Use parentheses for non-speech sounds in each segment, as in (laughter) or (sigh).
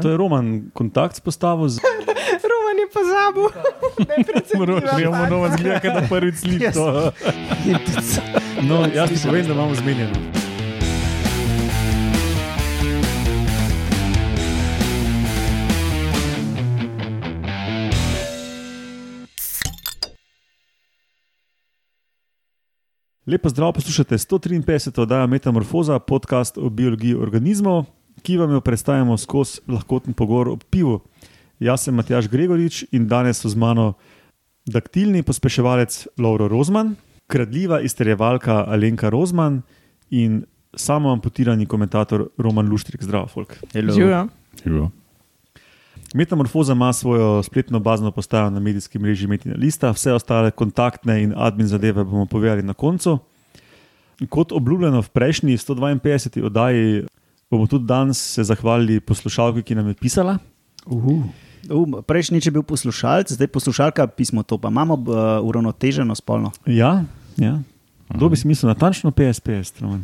To je Roman kontakt spostavil z (laughs) Roman je pozabil. (laughs) Moramo novo zgledati, da prvič slišiš to. (laughs) No, jaz ti povem, da imamo zmenjeno. Lepo zdrav, poslušate 153. oddaja Metamorfoza, podcast o biologiji organizmov, ki vam jo predstavljamo skozi lahkoten pogovor o pivu. Jaz sem Matjaš Gregorič in danes so z mano daktilni pospeševalec Lauro Rozman, kradljiva izterjevalka Alenka Rozman in samo amputirani komentator Roman Luštrik. Zdravo, folk. Živijo. Metamorfoza ima svojo spletno bazno postajo na medijski mreži Metina Lista, vse ostale kontaktne in admin zadeve bomo povedali na koncu. Kot obljubljeno v prejšnji 152. oddaji, bomo tudi danes se zahvalili poslušalki, ki nam je pisala. Uh, prejšnjič je bil poslušalec, zdaj poslušalka pismo to, pa imamo uh, uravnoteženo spolno. Ja, ja. kdo bi si mislil, natančno 50-50. Roman.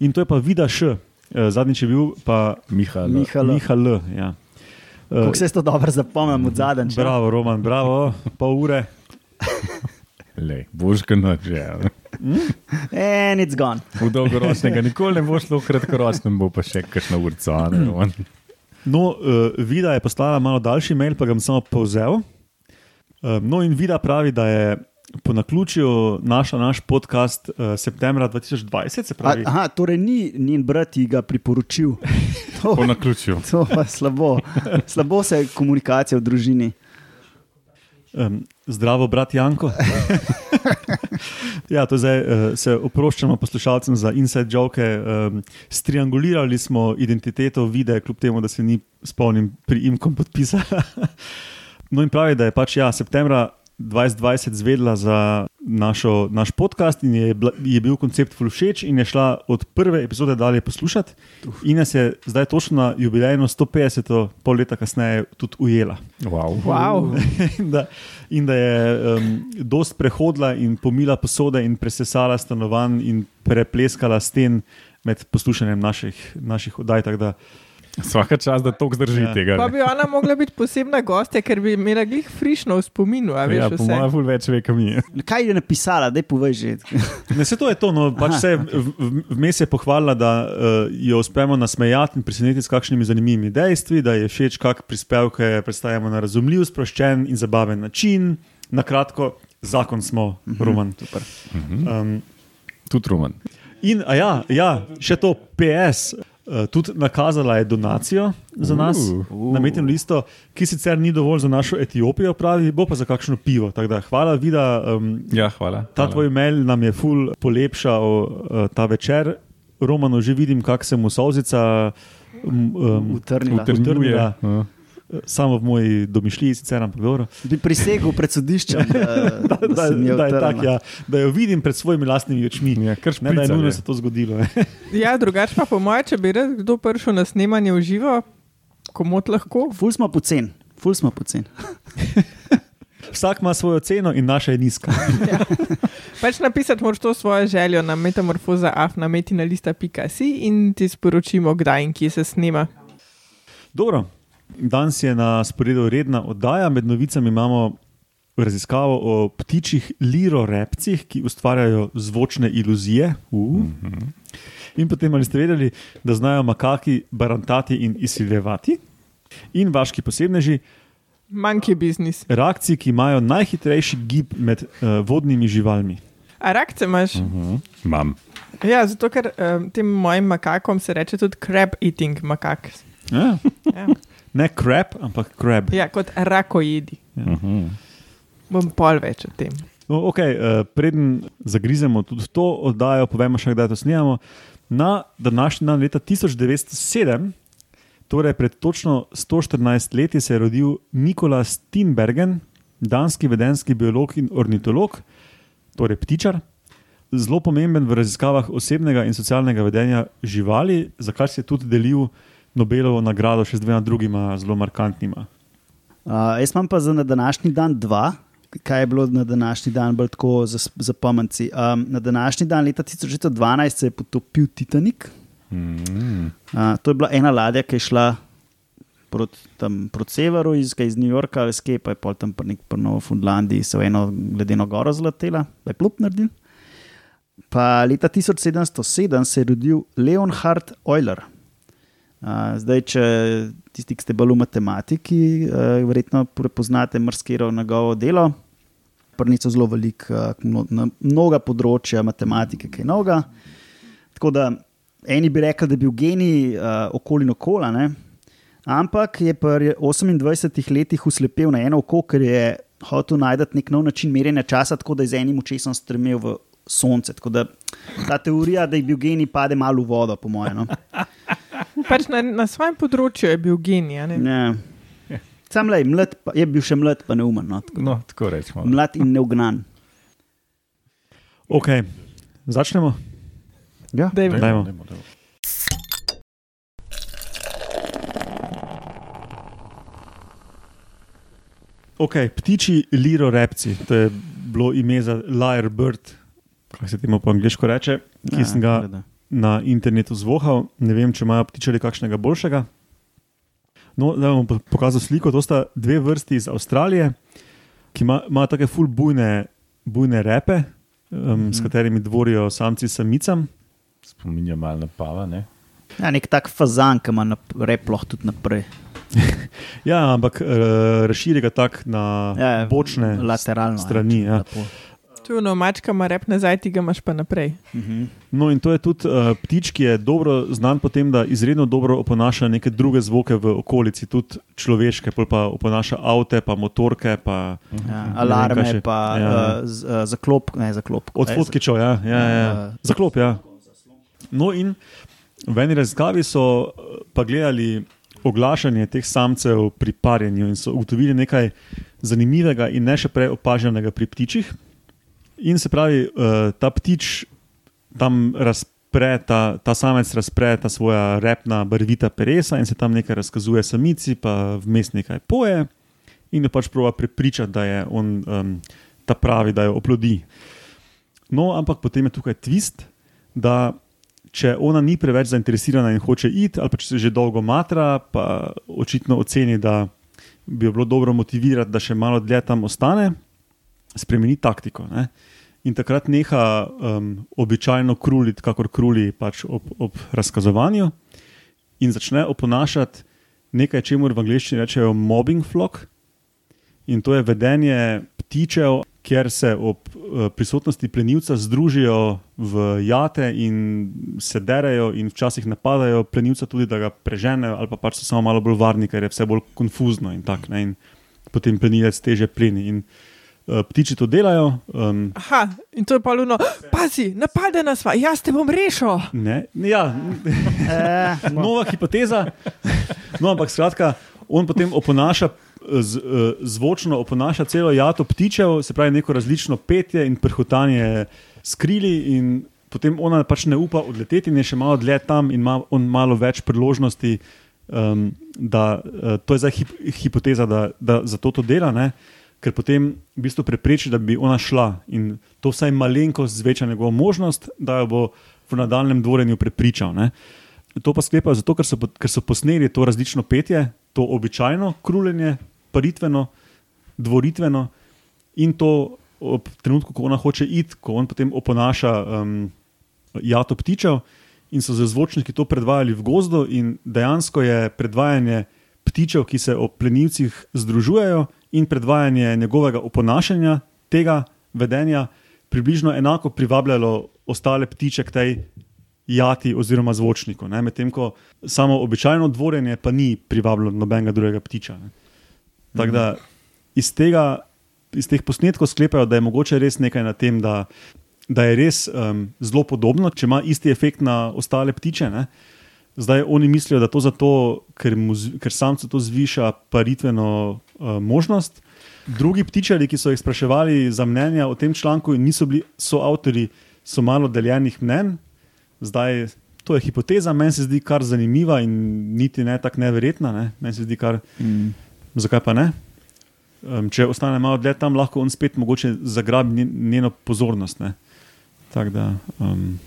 In to je pa Vida Š, Eh, zadnjič je bil pa Mihajl. Mihajl. Miha L. Ja. Kako se to dobro zapomnim od zadnjič? Bravo, Roman, bravo, pol ure. Lej, boš ga noče. And it's gone. V dolgoročnega nikoli ne bo šlo, v kratkoročnem bo pa še kakšna urca. a ne, on. No, uh, Vida je poslala malo daljši mail, pa ga bom samo povzel. Uh, no, in Vida pravi, da je po naključju našla naš podcast uh, septembra 2020, se A, pravi. aha, torej ni njen brat ji ga priporočil. To, Po naključju. (laughs) to pa slabo. Slabo se komunikacija v družini. Um, zdravo, brat Janko. (laughs) ja, to zdaj, uh, se oproščamo poslušalcem za inside joke. Um, striangulirali smo identiteto vide, kljub temu, da se ni spomnim pri imkom podpisala. (laughs) no in pravi, da je pač ja, septembra 2020 zvedla za našo, naš podcast in je, bila, je bil koncept všeč in je šla od prve epizode dalje poslušati. In nas je zdaj točno na jubilejno 150, pol leta kasneje, tudi ujela. Wow. Wow. (laughs) in, da, in da je um, dost prehodila in pomila posode in presesala stanovanj in prepleskala sten med poslušanjem naših, naših oddaj. tako Da, Vsaka čas, da to zdrži Ja. tega. Pa bi ona mogla biti posebna gostja, ker bi imela glih frišno v spominu, a veš ja, po mojem, ful več ve, kam je. Kaj je napisala, da je povej že? ne, se to je to. No, pač se vmes je pohvalila, da uh, jo uspemo nasmejati in presenetiti s kakšnimi zanimivimi dejstvi, da je všeč, kak prispevke predstavljamo na razumljiv, sproščen in zabaven način. Na kratko, zakon smo, roman. Super. Um, Tudi Roman. In a ja, ja, še to PS. Uh, tudi nakazala je donacijo za nas uh, Uh. na metnem listu, ki sicer ni dovolj za našo Etiopijo, pravi, bo pa za kakšno pivo. Da, hvala, Vida. Um, Ja, hvala. ta hvala. tvoj mail nam je ful polepšal uh, ta večer. Romano že vidim, kako se mu solzica um, um, Utrnila. Utrnjuje. utrnila. Ja. Samo v moji domišljiji, sicer ampak dobro. Bi prisegel pred sodiščem, (laughs) da, Da, da, da, da, je tak, utrnila. ja, da jo vidim pred svojimi lastnimi očmi. Ja, kar Ne, da je nujno se to zgodilo. ne. (laughs) Ja, drugače pa po mojem, če bi res kdo prišel na snemanje v živo, komot lahko. Ful smo pocen, ful smo pocen. (laughs) Vsak ima svojo ceno in naša je nizka. Pač napisati moraš to svojo željo na metamorfoza af na metinalista.si in ti sporočimo, kdaj in kje se snema. Dobro, danes je na sporedu redna oddaja. Med novicami imamo raziskavo o ptičjih lirorepcih, ki ustvarjajo zvočne iluzije. Uh. In potem ali ste vedeli, da znajo makaki barantati in izsiljevati. In vaški posebneži, Monkey business. rakci, ki imajo najhitrejši gib med uh, vodnimi živalmi. A rakce imaš? Imam. Ja, zato ker um, tem mojim makakom se reče tudi crab eating makak. Ja. Ja, Ne crab, ampak crab. ja kot rakojedi. Mhm. Bom pol več o tem. No, okay, uh, preden zagrizemo tudi to oddajo, povemo še, kdaj to snemamo. Na današnji dan leta 1907, torej pred točno 114 leti, se je rodil Nikola Steenbergen, danski vedenski biolog in ornitolog, torej ptičar. Zelo pomemben v raziskavah osebnega in socialnega vedenja živali, za kar se je tudi delil Nobelovo nagrado še z dvema drugima zelo markantnima. Uh, jaz imam pa za na današnji dan dva. Kaj je bilo na današnji dan, bolj tako za, za pomenci? Um, na današnji dan, leta 1912, se je potopil Titanik. Mhm. Uh, to je bila ena ladja, ki je šla proti tam proti severu, iz, kaj iz New Yorka ali skaj, pa je pol tam pri Novofundlandiji so eno ledeno goro zletela, da je plup naredil. Pa leta 1707 se je rodil Leonhard Euler. Uh, zdaj, če tisti, ki ste bolj v matematiki, uh, verjetno prepoznate marsikero njegovo delo. Prnico zelo velik, uh, na mnoga področja matematike, kaj noga. Tako da eni bi rekli, da je bil genij uh, okoli in okola, ne? ampak je pri 28 letih uslepel na eno oko, ker je hotel najti nek nov način merjenja časa, tako da je z enim očesom strmel v sonce. Tako da ta teorija, da je bil genij, pade malo v vodo, po mojem. No? Pač na, na svojem področju je bil genij. a ne? Ja. Sam le, mlad, pa, je bil še mlad, pa neumen. No? Tako, No, tako rečemo. mlad in neugnan. Ok, začnemo. Ja. Dajmo. Dajmo. Dajmo, dajmo. Ok, ptiči lirorepci, to je bilo ime za Liar Bird, kako se temu po angliško reče, ki Ja, sem ga seveda. Na internetu zvohal. Ne vem, če imajo ptičari kakšnega boljšega. No, da vam bom pokazal sliko. To sta dve vrsti iz Avstralije, ki ima- imajo tako ful bujne, bujne repe, um, mm -hmm. s katerimi dvorijo samci samicam. Spominja malo na pava. Ne? Ja, nek tak fazan, ki ima nap- rep lahko tudi naprej. (laughs) Ja, ampak uh, razširi ga tako na Ja, bočne lateralno. strani. Ja. Lepo. Tu je no, mačka ima rep nazaj, ti ga imaš pa naprej. Mhm. No, in to je tudi uh, ptič, ki je dobro znan po tem, da izredno dobro oponaša neke druge zvoke v okolici, tudi človeške, pol pa oponaša avte, pa motorke, pa Ja, Ne vem, alarme, kaj še. pa Ja. ja. uh, z- uh, zaklop, ne zaklop. od fotkičev, ja, ja, ja, ja. Eh, zaklop. Ja. No, in v eni raziskavi so pa gledali oglašanje teh samcev pri parjenju in so ugotovili nekaj zanimivega in ne še prej opaženega pri ptičih. In se pravi, eh, ta ptič tam razpre, ta, ta samec razpre ta svoja repna, barvita peresa in se tam nekaj razkazuje samici, pa vmes nekaj poje in jo pač prova prepričati, da je on um, ta pravi, da jo oplodi. No, ampak potem je tukaj twist, da če ona ni preveč zainteresirana in hoče iti, ali pa če se že dolgo matra, pa očitno oceni, da bi jo bilo dobro motivirati, da še malo dlje tam ostane, spremeni taktiko. Ne? In takrat neha um, običajno kruliti, kakor kruli pač ob, ob razkazovanju, in začne oponašati nekaj, čemu v angleščini rečejo mobbing flock. In to je vedenje ptičev, kjer se ob eh, prisotnosti plenilca združijo v jate in se derajo, in včasih napadajo plenilca, tudi da ga preženejo, ali pa pač so samo malo bolj varni, ker je vse bolj konfuzno in tako. Potem plenilec teže pleni. In uh, ptiči to delajo. Um, Aha, in to je pa luno, pazi, napade nas, va, jaz te bom rešil. ne, ja, Eh, (laughs) nova hipoteza. No, ampak skratka, on potem oponaša. Z, eh, zvočno oponaša celo jato ptičev, se pravi, neko različno petje in prhutanje skrili, in potem ona pač ne upa odleteti, in je še malo dlje tam, in ima on malo več priložnosti. Um, da, uh, to je zdaj hip, hipoteza, da, da zato to dela, ne? Ker potem v bistvu prepreči, da bi ona šla in to vsaj malenkost zveča njegovo možnost, da jo bo v nadaljem dvorenju prepričal. Ne? To pa sklepajo zato, ker so, ker so posneli to različno petje, to običajno kruljenje, paritveno, dvoritveno in to ob trenutku, ko ona hoče iti, ko on potem oponaša um, jato ptičev. In so z zvočniki to predvajali v gozdu, in dejansko je predvajanje ptičev, ki se ob plenilcih združujejo, in predvajanje njegovega oponašanja, tega vedenja, približno enako privabljalo ostale ptiče k tej jati oziroma zvočniku. Medtem ko samo običajno dvorenje pa ni privabljalo nobenega drugega ptiča. ne. Tako da iz, tega, iz teh posnetkov sklepajo, da je mogoče res nekaj na tem, da, da je res um, zelo podobno, če ima isti efekt na ostale ptiče. Ne? Zdaj oni mislijo, da to zato, ker, mu, ker samcu to zviša paritveno uh, možnost. Drugi ptičari, ki so jih spraševali za mnenja o tem članku, in niso bili soavtori, so malo deljenih mnen. Zdaj, to je hipoteza, meni se zdi kar zanimiva in niti ne tako neverjetna. Ne? Meni se zdi kar, mm. zakaj pa ne? Um, če ostane malo dlje tam, lahko on spet mogoče zagrabi njen- njeno pozornost. ne. Tako Da, um,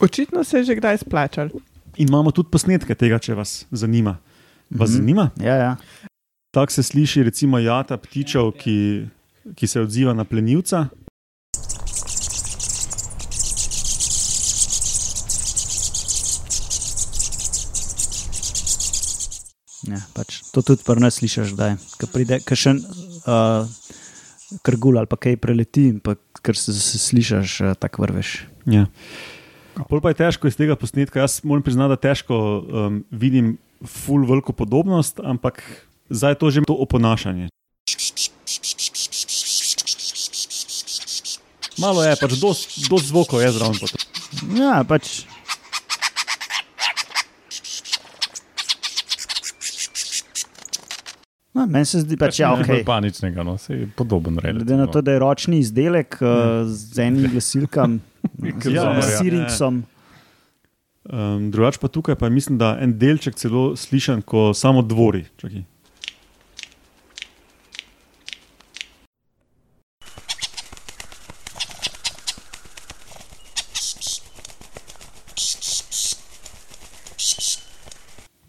Očitno se je že kdaj splačal. In imamo tudi posnetke tega, če vas zanima. Vas Mhm. zanima? Ja, ja. Tako se sliši, recimo, jata ptičev, ki, ki se odziva na plenilca. Ja, pač, to tudi pri nas slišiš, da je. Pride kakšen uh, krgul ali pa kaj preleti, in pa kar se, se slišiš, uh, tako vrveš. Ja. Pol pa je težko iz tega posnetka. Jaz moram priznati, da težko um, vidim ful veliko podobnost, ampak zdaj je to že to oponašanje. Malo je, pač dosti dos zvokov je zraven. Ja, pač. No, meni se zdi, pač, ja, Nič okay. bolj paničnega, no, se je podoben glede na to, da je ročni izdelek uh, z enim (laughs) glasilkam, Ja, ja, ja, ja. Sirinksom. Um, drugač pa tukaj pa mislim, da en delček celo slišan, ko samo dvori. Čakaj.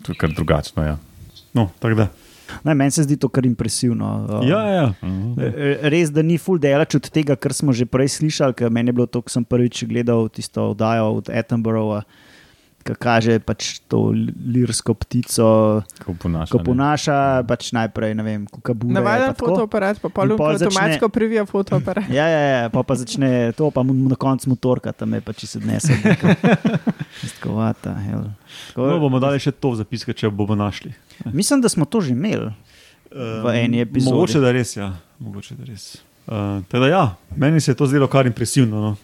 To je kar drugačno. Ja. No, tako da. Ne, meni se zdi to kar impresivno. Uh, Ja, ja. Mhm. Eh, Res, da ni full delač od tega, kar smo že prej slišali, ker meni je bilo to, ko sem prvič gledal tisto oddajo od Attenborougha, ki kaže pač to lirsko ptico, Ko ponaša. ko ponaša, pač najprej, ne vem. Navaden pa tako. fotoaparat, pa In pol začne- avtomatsko privija fotoaparat. (laughs) Ja, ja, ja, pa, pa začne to, pa mu na koncu motorka tam je, pa če se dnese. Skovata. (laughs) No, bomo dali še to v zapiske, če bomo našli. Mislim, da smo to že imeli. V eni epizodi. Mogoče da res, ja. Mogoče, da res. Uh, teda, ja, meni se je to zdelo kar impresivno, no?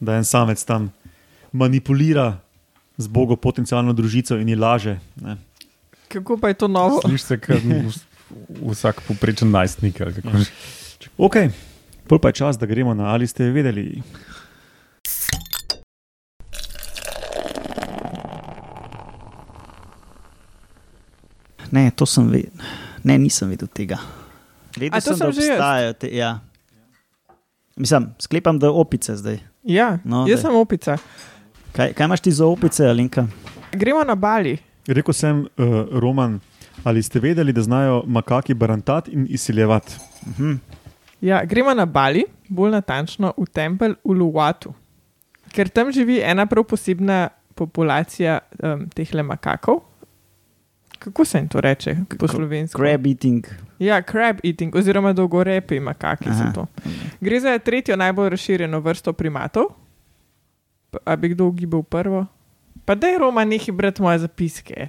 da en samec tam manipulira z Bogo potencijalno družico in ji laže. Ne? Kako pa je to novo? Slišiš se, kot vsak poprečen najstnik. že. Ok, pol pa je čas, da gremo na ali ste vedeli. Ne, to sem vedel. Ne, nisem vedel tega. Vedel A sem, da sem jaz. obstajajo te. Ja. Mislim, sklepam, da opice zdaj. Ja, No, jaz daj. sem opica. Kaj, kaj imaš ti za opice, Alinka? Gremo na Bali. Rekel sem, uh, Roman, ali ste vedeli, da znajo makaki barantati in izsiljevati? Mhm. Ja, gremo na Bali, bolj natančno v tempelj Uluwatu, ker tam živi ena prav posebna populacija um, teh le makakov. Kako se jim to reče po slovensko? Crab eating. Ja, crab eating, oziroma dolgorepi makaki Aha. so to. Gre za tretjo najbolj razširjeno vrsto primatov. A bi kdo ugibal prvo? Pa da je Roma neki brat moje zapiske.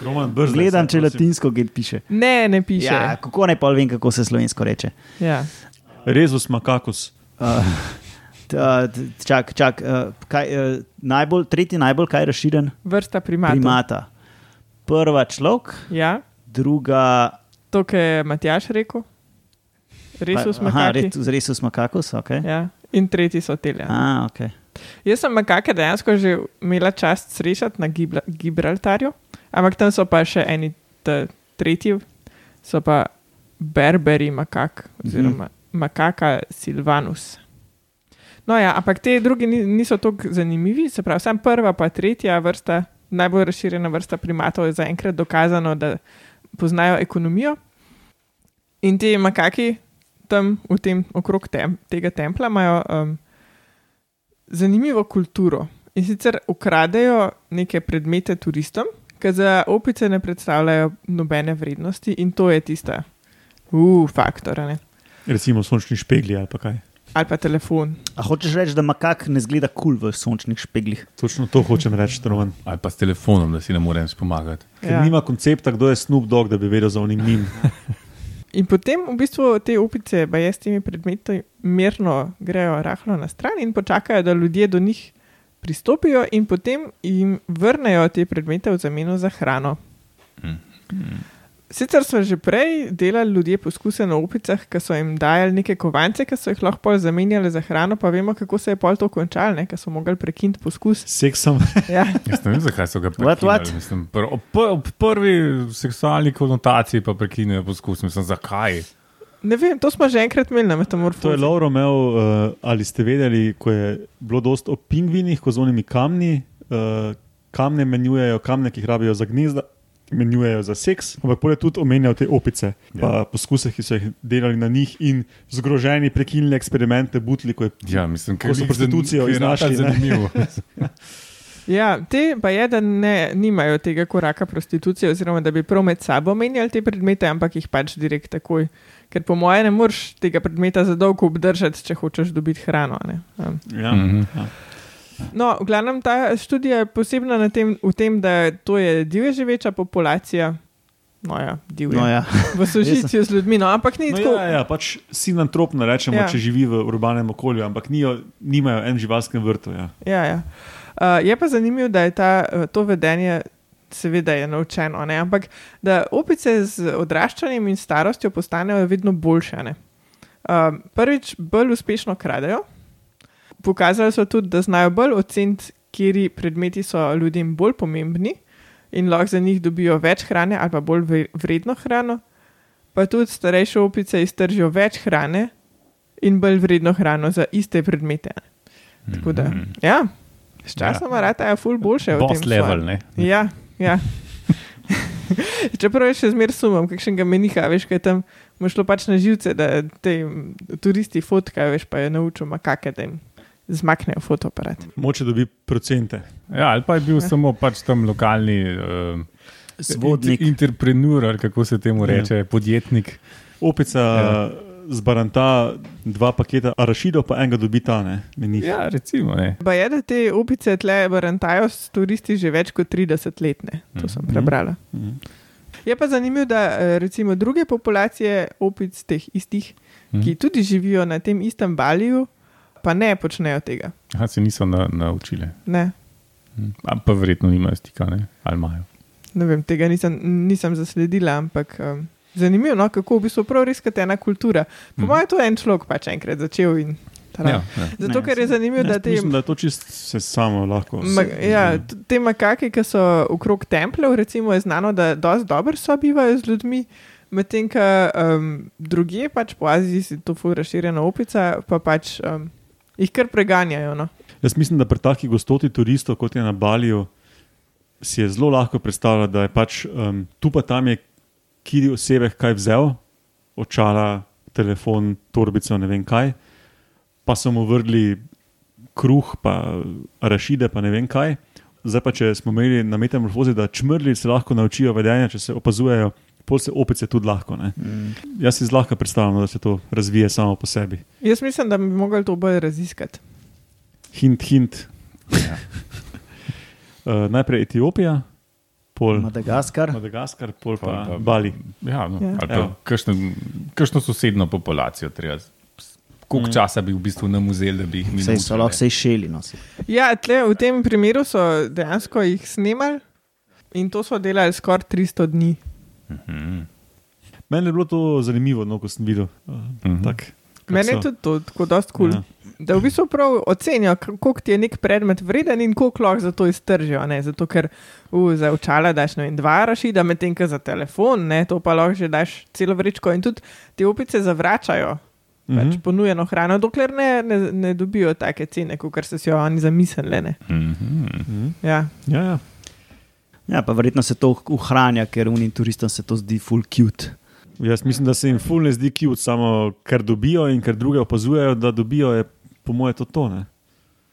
Roman, brzdaj Gledam, če latinsko ged piše. Ne, ne piše. Ja, kako naj pa vem, kako se slovensko reče. Ja. Rezus makakus. Uh, uh, čak, čak, uh, kaj, uh, najbolj, tretji najbolj kaj razširjen Vrsta primatov. primata. Prva človek, Ja, druga. to, kar je Matjaš rekel. Resus ret- Resus makakus, ok. Ja. In tretji so telja. A, okay. Jaz sem makake dejansko že imela čast srečati na Gibla, Gibraltarju, ampak tam so pa še eni tretji, so pa berberi makak, oziroma makaka silvanus. No, ja, ampak te drugi ni- niso tako zanimivi, se pravi, sam prva pa tretja vrsta, najbolj razširjena vrsta primatov je zaenkrat dokazano, da poznajo ekonomijo. In ti makaki tam v tem okrog tem, tega templa imajo um, zanimivo kulturo. In sicer ukradejo neke predmete turistom, ki za opice ne predstavljajo nobene vrednosti, in to je tista, uf, faktor. a ne. Recimo sončni špegli ali kaj. Ali pa telefon. A hočeš reči, da makak ne zgleda kul cool v sončnih špeglih? Točno to hočem reči, Roman. Ali pa s telefonom, da si ne morem pomagati. Ker Ja. nima koncepta, kdo je Snoop Dogg, da bi vedel za onim njim. (laughs) In potem v bistvu te opice, pa jaz s temi predmeti, mirno grejo rahlo na stran in počakajo, da ljudje do njih pristopijo, in potem jim vrnejo te predmete v zameno za hrano. Sicer so že prej delali ljudje poskuse na opicah, ki so jim dajali neke kovance, ki so jih lahko pol zamenjali za hrano, pa vemo, kako se je pol to končalo, ker so mogli prekiniti poskus. Seksom. (laughs) Ja. Jaz ne vem, zakaj so ga prekinili. Mislim, pr ob, pr ob prvi seksualni konotaciji pa prekinejo poskus. Mislim, zakaj? Ne vem, to smo že enkrat imeli na To je metamorfozi. Lauro imel, uh, ali ste vedeli, ko je bilo dosto o pingvinih, ko z onimi kamni, uh, kamne menjujejo, kamne, ki jih rabijo za gnezda, menjujejo za seks, ampak bolje tudi omenjajo te opice, pa Ja. poskuse, ki so jih delali na njih in zgroženi prekinili eksperimente, butli, ko je Ja, mislim, Ko so prostitucijo iznašli, zanimivo. (laughs) Ja, te pa je, da ne, nimajo tega koraka prostitucije, oziroma da bi prav med sabo menjali te predmete, ampak jih pač direkt takoj. Ker po mojem ne moreš tega predmeta za dolgo obdržati, če hočeš dobiti hrano. a ne. Um. ja, Mhm. ja. No, v glavnem ta študija je posebna na tem, v tem, da to je divje živeča populacija. No, ja, divje. No, ja. V sožitju z ljudmi, no, ampak ni No, tako. ja, ja, pač sinantropno rečemo, Ja. če živi v urbanem okolju, ampak nijo, nimajo en živalskem vrtu. Ja. Ja, ja. Uh, je pa zanimivo, da je ta, uh, to vedenje, seveda, je naučeno, ne? ampak da opice z odraščanjem in starostjo postanejo vedno boljše. ne. Uh, prvič, bolj uspešno kradejo. Pokazali so tudi, da znajo bolj oceniti, kateri predmeti so ljudem bolj pomembni in lahko za njih dobijo več hrane ali pa bolj vredno hrano. Pa tudi starejše opice iztržijo več hrane in bolj vredno hrano za iste predmete. Tako da, ja, sčasoma ja. ratajo ful boljše od Boss level, ne? Ja, ja. (laughs) Čeprav je še zmeraj sumom, kakšnega meniha, veš, kaj tam mu je šlo pač na živce, da te turisti fotkajo, veš, pa je naučil makake, da jim zmaknejo fotoaparat. Moče dobi procente. Ja, ali pa je bil samo pač tam lokalni uh, Svodnik. interpreneur, ali kako se temu reče, podjetnik. Opica Ja. ja. zbaranta dva paketa arašidov, pa enega dobi ta, ne, meni. Ja, recimo. Ne. Pa je, da te opice tle barantajo s turisti že več kot 30 let, ne? to sem Mhm. prebrala. Mhm. Je pa zanimivo, da eh, recimo druge populacije opic, teh istih, Mhm. ki tudi živijo na tem istem baliju, pa ne počnejo tega. Aha, se niso na, naučili. Ne, Hm. A pa verjetno nimajo stika, ne? ali imajo. ne vem, tega nisem, nisem zasledila, ampak um, zanimivo, no, kako v bistvu prav res kot ena kultura. Po Mhm. mojem je to en človek pač enkrat začel in tada. Ja, ja. Zato, Ne, ker je zanimivo, da Jaz te. Mislim, da je to čist se samo lahko. Ma, ja, te makake, ki so okrog templjev, recimo, je znano, da dosti dobro sobivajo z ljudmi, medtem ko um, druge, pač po Aziji, to fura širjena opica, pa pač um, jih kar preganjajo. No. Jaz mislim, da pri taki gostoti turistov, kot je na Baliju, si je zelo lahko predstavljati, da je pač um, tu pa tam je kiri osebek kaj vzel, očala, telefon, torbico, ne vem kaj, pa so mu vrgli kruh, pa arašide, pa ne vem kaj. Zdaj pa, če smo imeli na metamorfozi, da čmrli se lahko naučijo vedenja, če se opazujejo, pol se opice tudi lahko. Ne? Mm. Jaz si zlahka predstavljam, da se to razvije samo po sebi. Jaz mislim, da bi mogli to bolj raziskati. Hint, hint. Ja. Uh, (laughs) najprej Etiopija, pol Madagaskar. Madagaskar, pol pa, Pol pa pa- Bali. Ja, no, Ja. ali pa Evo. kakšno, kakšno sosedno populacijo treba. Koliko Mm. časa bi v bistvu nam vzeli, da bi jih mi Sej so lahko se šeli. No. saj. Ja, tle, v tem primeru so dejansko jih snemali in to so delali skoraj 300 dni. Mhm. Meni je bilo to zanimivo, no, ko sem videl. Uh, Mhm. tak, kako Meni je tudi to tako dosti kul. Ja. Cool. Da v bistvu prav ocenijo, koliko ti je nek predmet vreden in koliko lahko za to iztržijo. Ne? Zato, ker uh, za očala daš vem, dva rašida, medtem ko za telefon, ne? to pa lahko že daš celo vrečko. In tudi te opice zavračajo pač ponujeno hrano, dokler ne, ne, ne dobijo take cene, kot so si jo oni zamislili. ne. Mhm. Mhm. Ja. Ja, ja. Ja, pa verjetno se to uhranja, ker unim turistom se to zdi full cute. Jaz mislim, da se jim ful ne zdi cute, samo ker dobijo in ker druge opazujejo, da dobijo, je po mojem to to. Ne?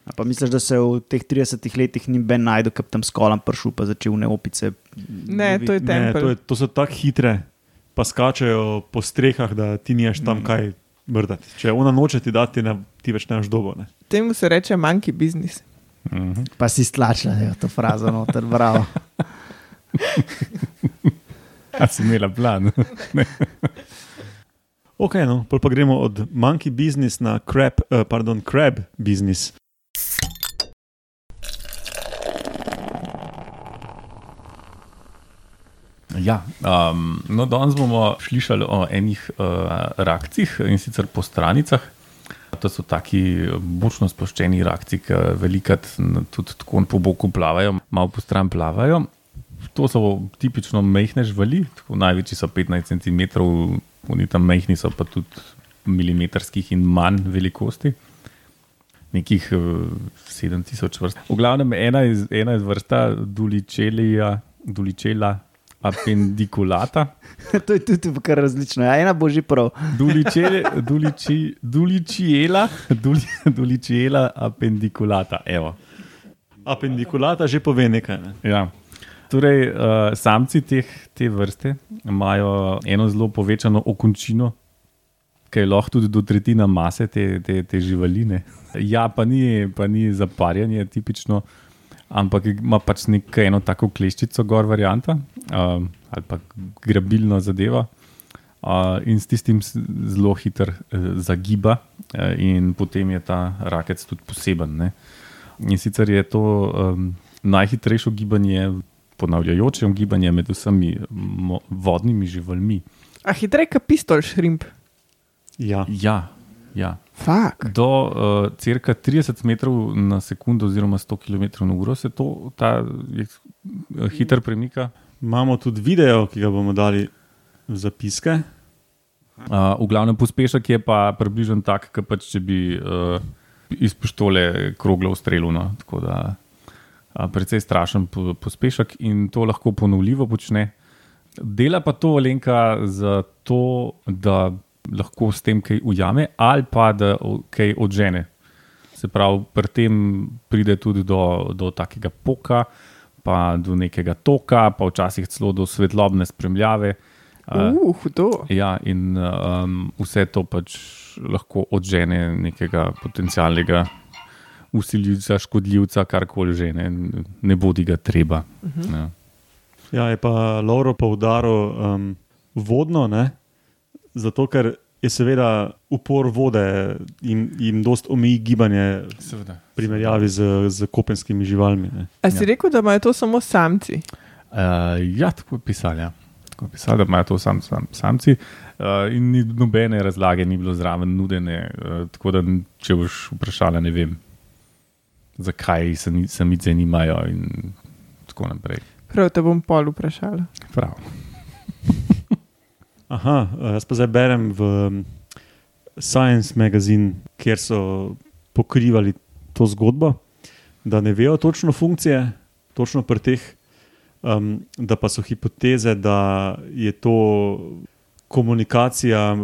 A pa misliš, da se v teh 30 letih ni ben najdel, ki tam s kolom prišel, pa začel ne opice. Ne, to je Ne, tempelj. to, je, to so tako hitre, pa skačejo po strehah, da ti nimaš tam Mm. kaj brdati. Če ona noče ti dati, ne, ti več nemaš dobo. Ne? Temu se reče monkey business. Mhm. Pa si stlačila jo, to frazo noter, bravo. (laughs) (laughs) A si imela plan? (laughs) Ok, no, pol pa gremo od monkey business na crab, uh, pardon, crab business. Ja, um, no, danes bomo slišali o enih uh, rakcih in sicer po stranicah. To so taki močno sploščeni rakci, ki velikrat tudi tako po boku plavajo, malo po stran plavajo. To so tipično mehne živali, tako največji so 15 cm, oni tam mehni so pa tudi milimetrskih in manj velikosti. Nekih uh, 7000 vrst. V glavnem ena iz, ena iz vrsta Duličelija, Duličela appendiculata, (laughs) to je tudi kar različno. Ja, ena bo že prav. (laughs) duliciele- dulici- duliciela, duli- duliciela appendiculata. Evo. Appendikulata že pove nekaj. Ne? Ja. Torej, uh, samci teh, te vrste imajo eno zelo povečano okončino, ki je lahko tudi do tretjine mase te, te, te živaline. Ja, pa ni, pa ni zaparjanje tipično, ampak ima pač neko eno tako kleščico, gor varianta uh, ali pa grabilno zadeva. Uh, in s tistim zelo hiter uh, zagiba, uh, in potem je ta rakec tudi poseben. Ne? In sicer je to um, najhitrejše gibanje, ponavljajoče gibanje med vsemi vodnimi živalmi. A hitreje kot pistol šrimp. Ja. Ja, ja. Fak. Do uh, cirka 30 metrov na sekundo, oziroma 100 km na uro, se to, ta je, uh, hiter premika. Imamo tudi video, ki ga bomo dali v zapiske. Uh, v glavnem pospešek je pa približno tak, kot pač, če bi uh, iz pištole kroglo ustrelil. No. Tako da precej strašen po, pospešek in to lahko ponovljivo počne. Dela pa to Alenka zato, da lahko s tem kaj ujame ali pa da kaj odžene. Se pravi, pri tem pride tudi do, do takega poka, pa do nekega toka, pa včasih celo do svetlobne spremljave. Uh, Uh, hudo. Ja, in um, vse to pač lahko odžene nekega potencialnega usiljivca, škodljivca, karkoli že, ne, ne bodi ga treba. Uh -huh. ja. Ja, je pa Lauro poudaril um, vodno, ne? zato ker je seveda upor vode in jim dost omeji gibanje Seveda. v primerjavi z, z kopenskimi živalmi. Ne? A si Ja. rekel, da imajo to samo samci? Uh, ja, tako je pisali. Ja. Tako je pisali, da imajo to sam, sam, samci. Uh, in ni nobene razlage, ni bilo zraven nudene. Uh, tako da, če boš vprašala, ne vem, zakaj se samice nimajo in tako naprej. Prav te bom pol vprašala. Prav. (laughs) Aha, eh, jaz pa zdaj berem v um, Science magazine, kjer so pokrivali to zgodbo, da ne vejo točno funkcije, točno pri teh, um, da pa so hipoteze, da je to komunikacija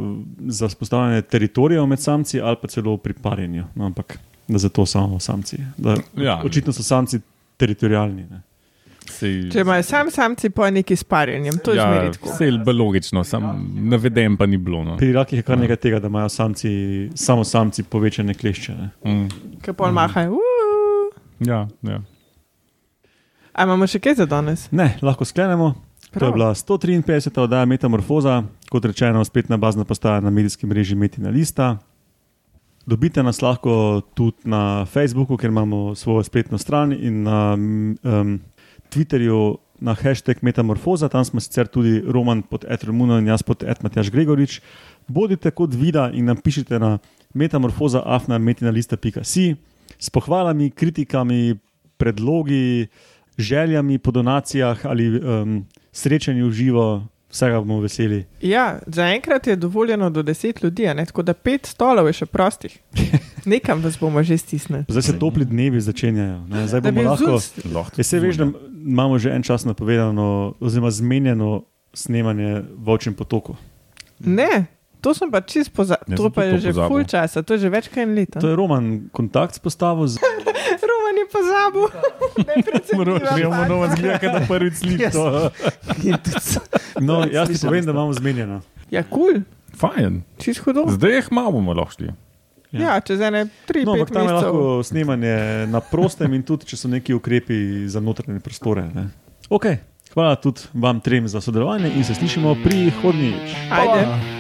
za vzpostavljanje teritorijev med samci ali pa celo pri parjenju. No, ampak da zato samo samci. Da, Ja. Očitno so samci teritorijalni. Ne. Sej, Če imajo sam samci, pa neki s parjenjem, to je ja, zmeraj tako. Vse je logično, sam naveden pa ni bilo. No. Pri rakih je kar nekaj tega, da imajo samci, samo samci povečane klešče. Ne. Mm. Ki pol mahajo. "Uuu." Ja, ja. A imamo še kaj za danes? Ne, lahko sklenemo. To je Prav. bila 153. oddaja Metamorfoza, kot rečeno, spletna bazna postaja na medijskem mreži Metina Lista. Dobite nas lahko tudi na Facebooku, ker imamo svojo spletno stran in na um, Twitterju na hashtag Metamorfoza, tam smo sicer tudi Roman pod Etromuno in jaz pod Etmatjaš Gregorič. Bodite kot vida in nam pišite na metamorfoza.afna.metina.si s pohvalami, kritikami, predlogi, željami po donacijah ali um, srečanju v živo, vsega bomo veseli. Ja, zaenkrat je dovoljeno do 10 ljudi, a ne? tako da pet stolov je še prostih. (laughs) Nekam vas bomo že stisnili. Zdaj se topli dnevi začenjajo. Ne? Zdaj bomo lahko. vzul- Lahko Ja, se veš, da imamo že en čas napovedano, oziroma zmenjeno snemanje v Očem potoku. Ne, to sem pa čist pozabil. To sem pa je to že pozabil. full časa, to je že več kot en leto. To je Roman kontakt spostavil z Pozabil. Moramo zgledati, da prvič slišiš No, jaz ti povem, da imamo zmenjeno. Ja, kul, cool. Fajn. čist hudo. Zdaj jih malo bomo lahko šli. Ja. Ja, čez ene tri, No, ampak tam je lahko snemanje na prostem in tudi, če so neki ukrepi za notranje prostore. Ne? Ok, hvala tudi vam trem za sodelovanje in se slišimo prihodnjič. Ajde.